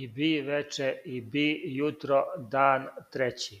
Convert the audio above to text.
и би вече и би јутро дан трећи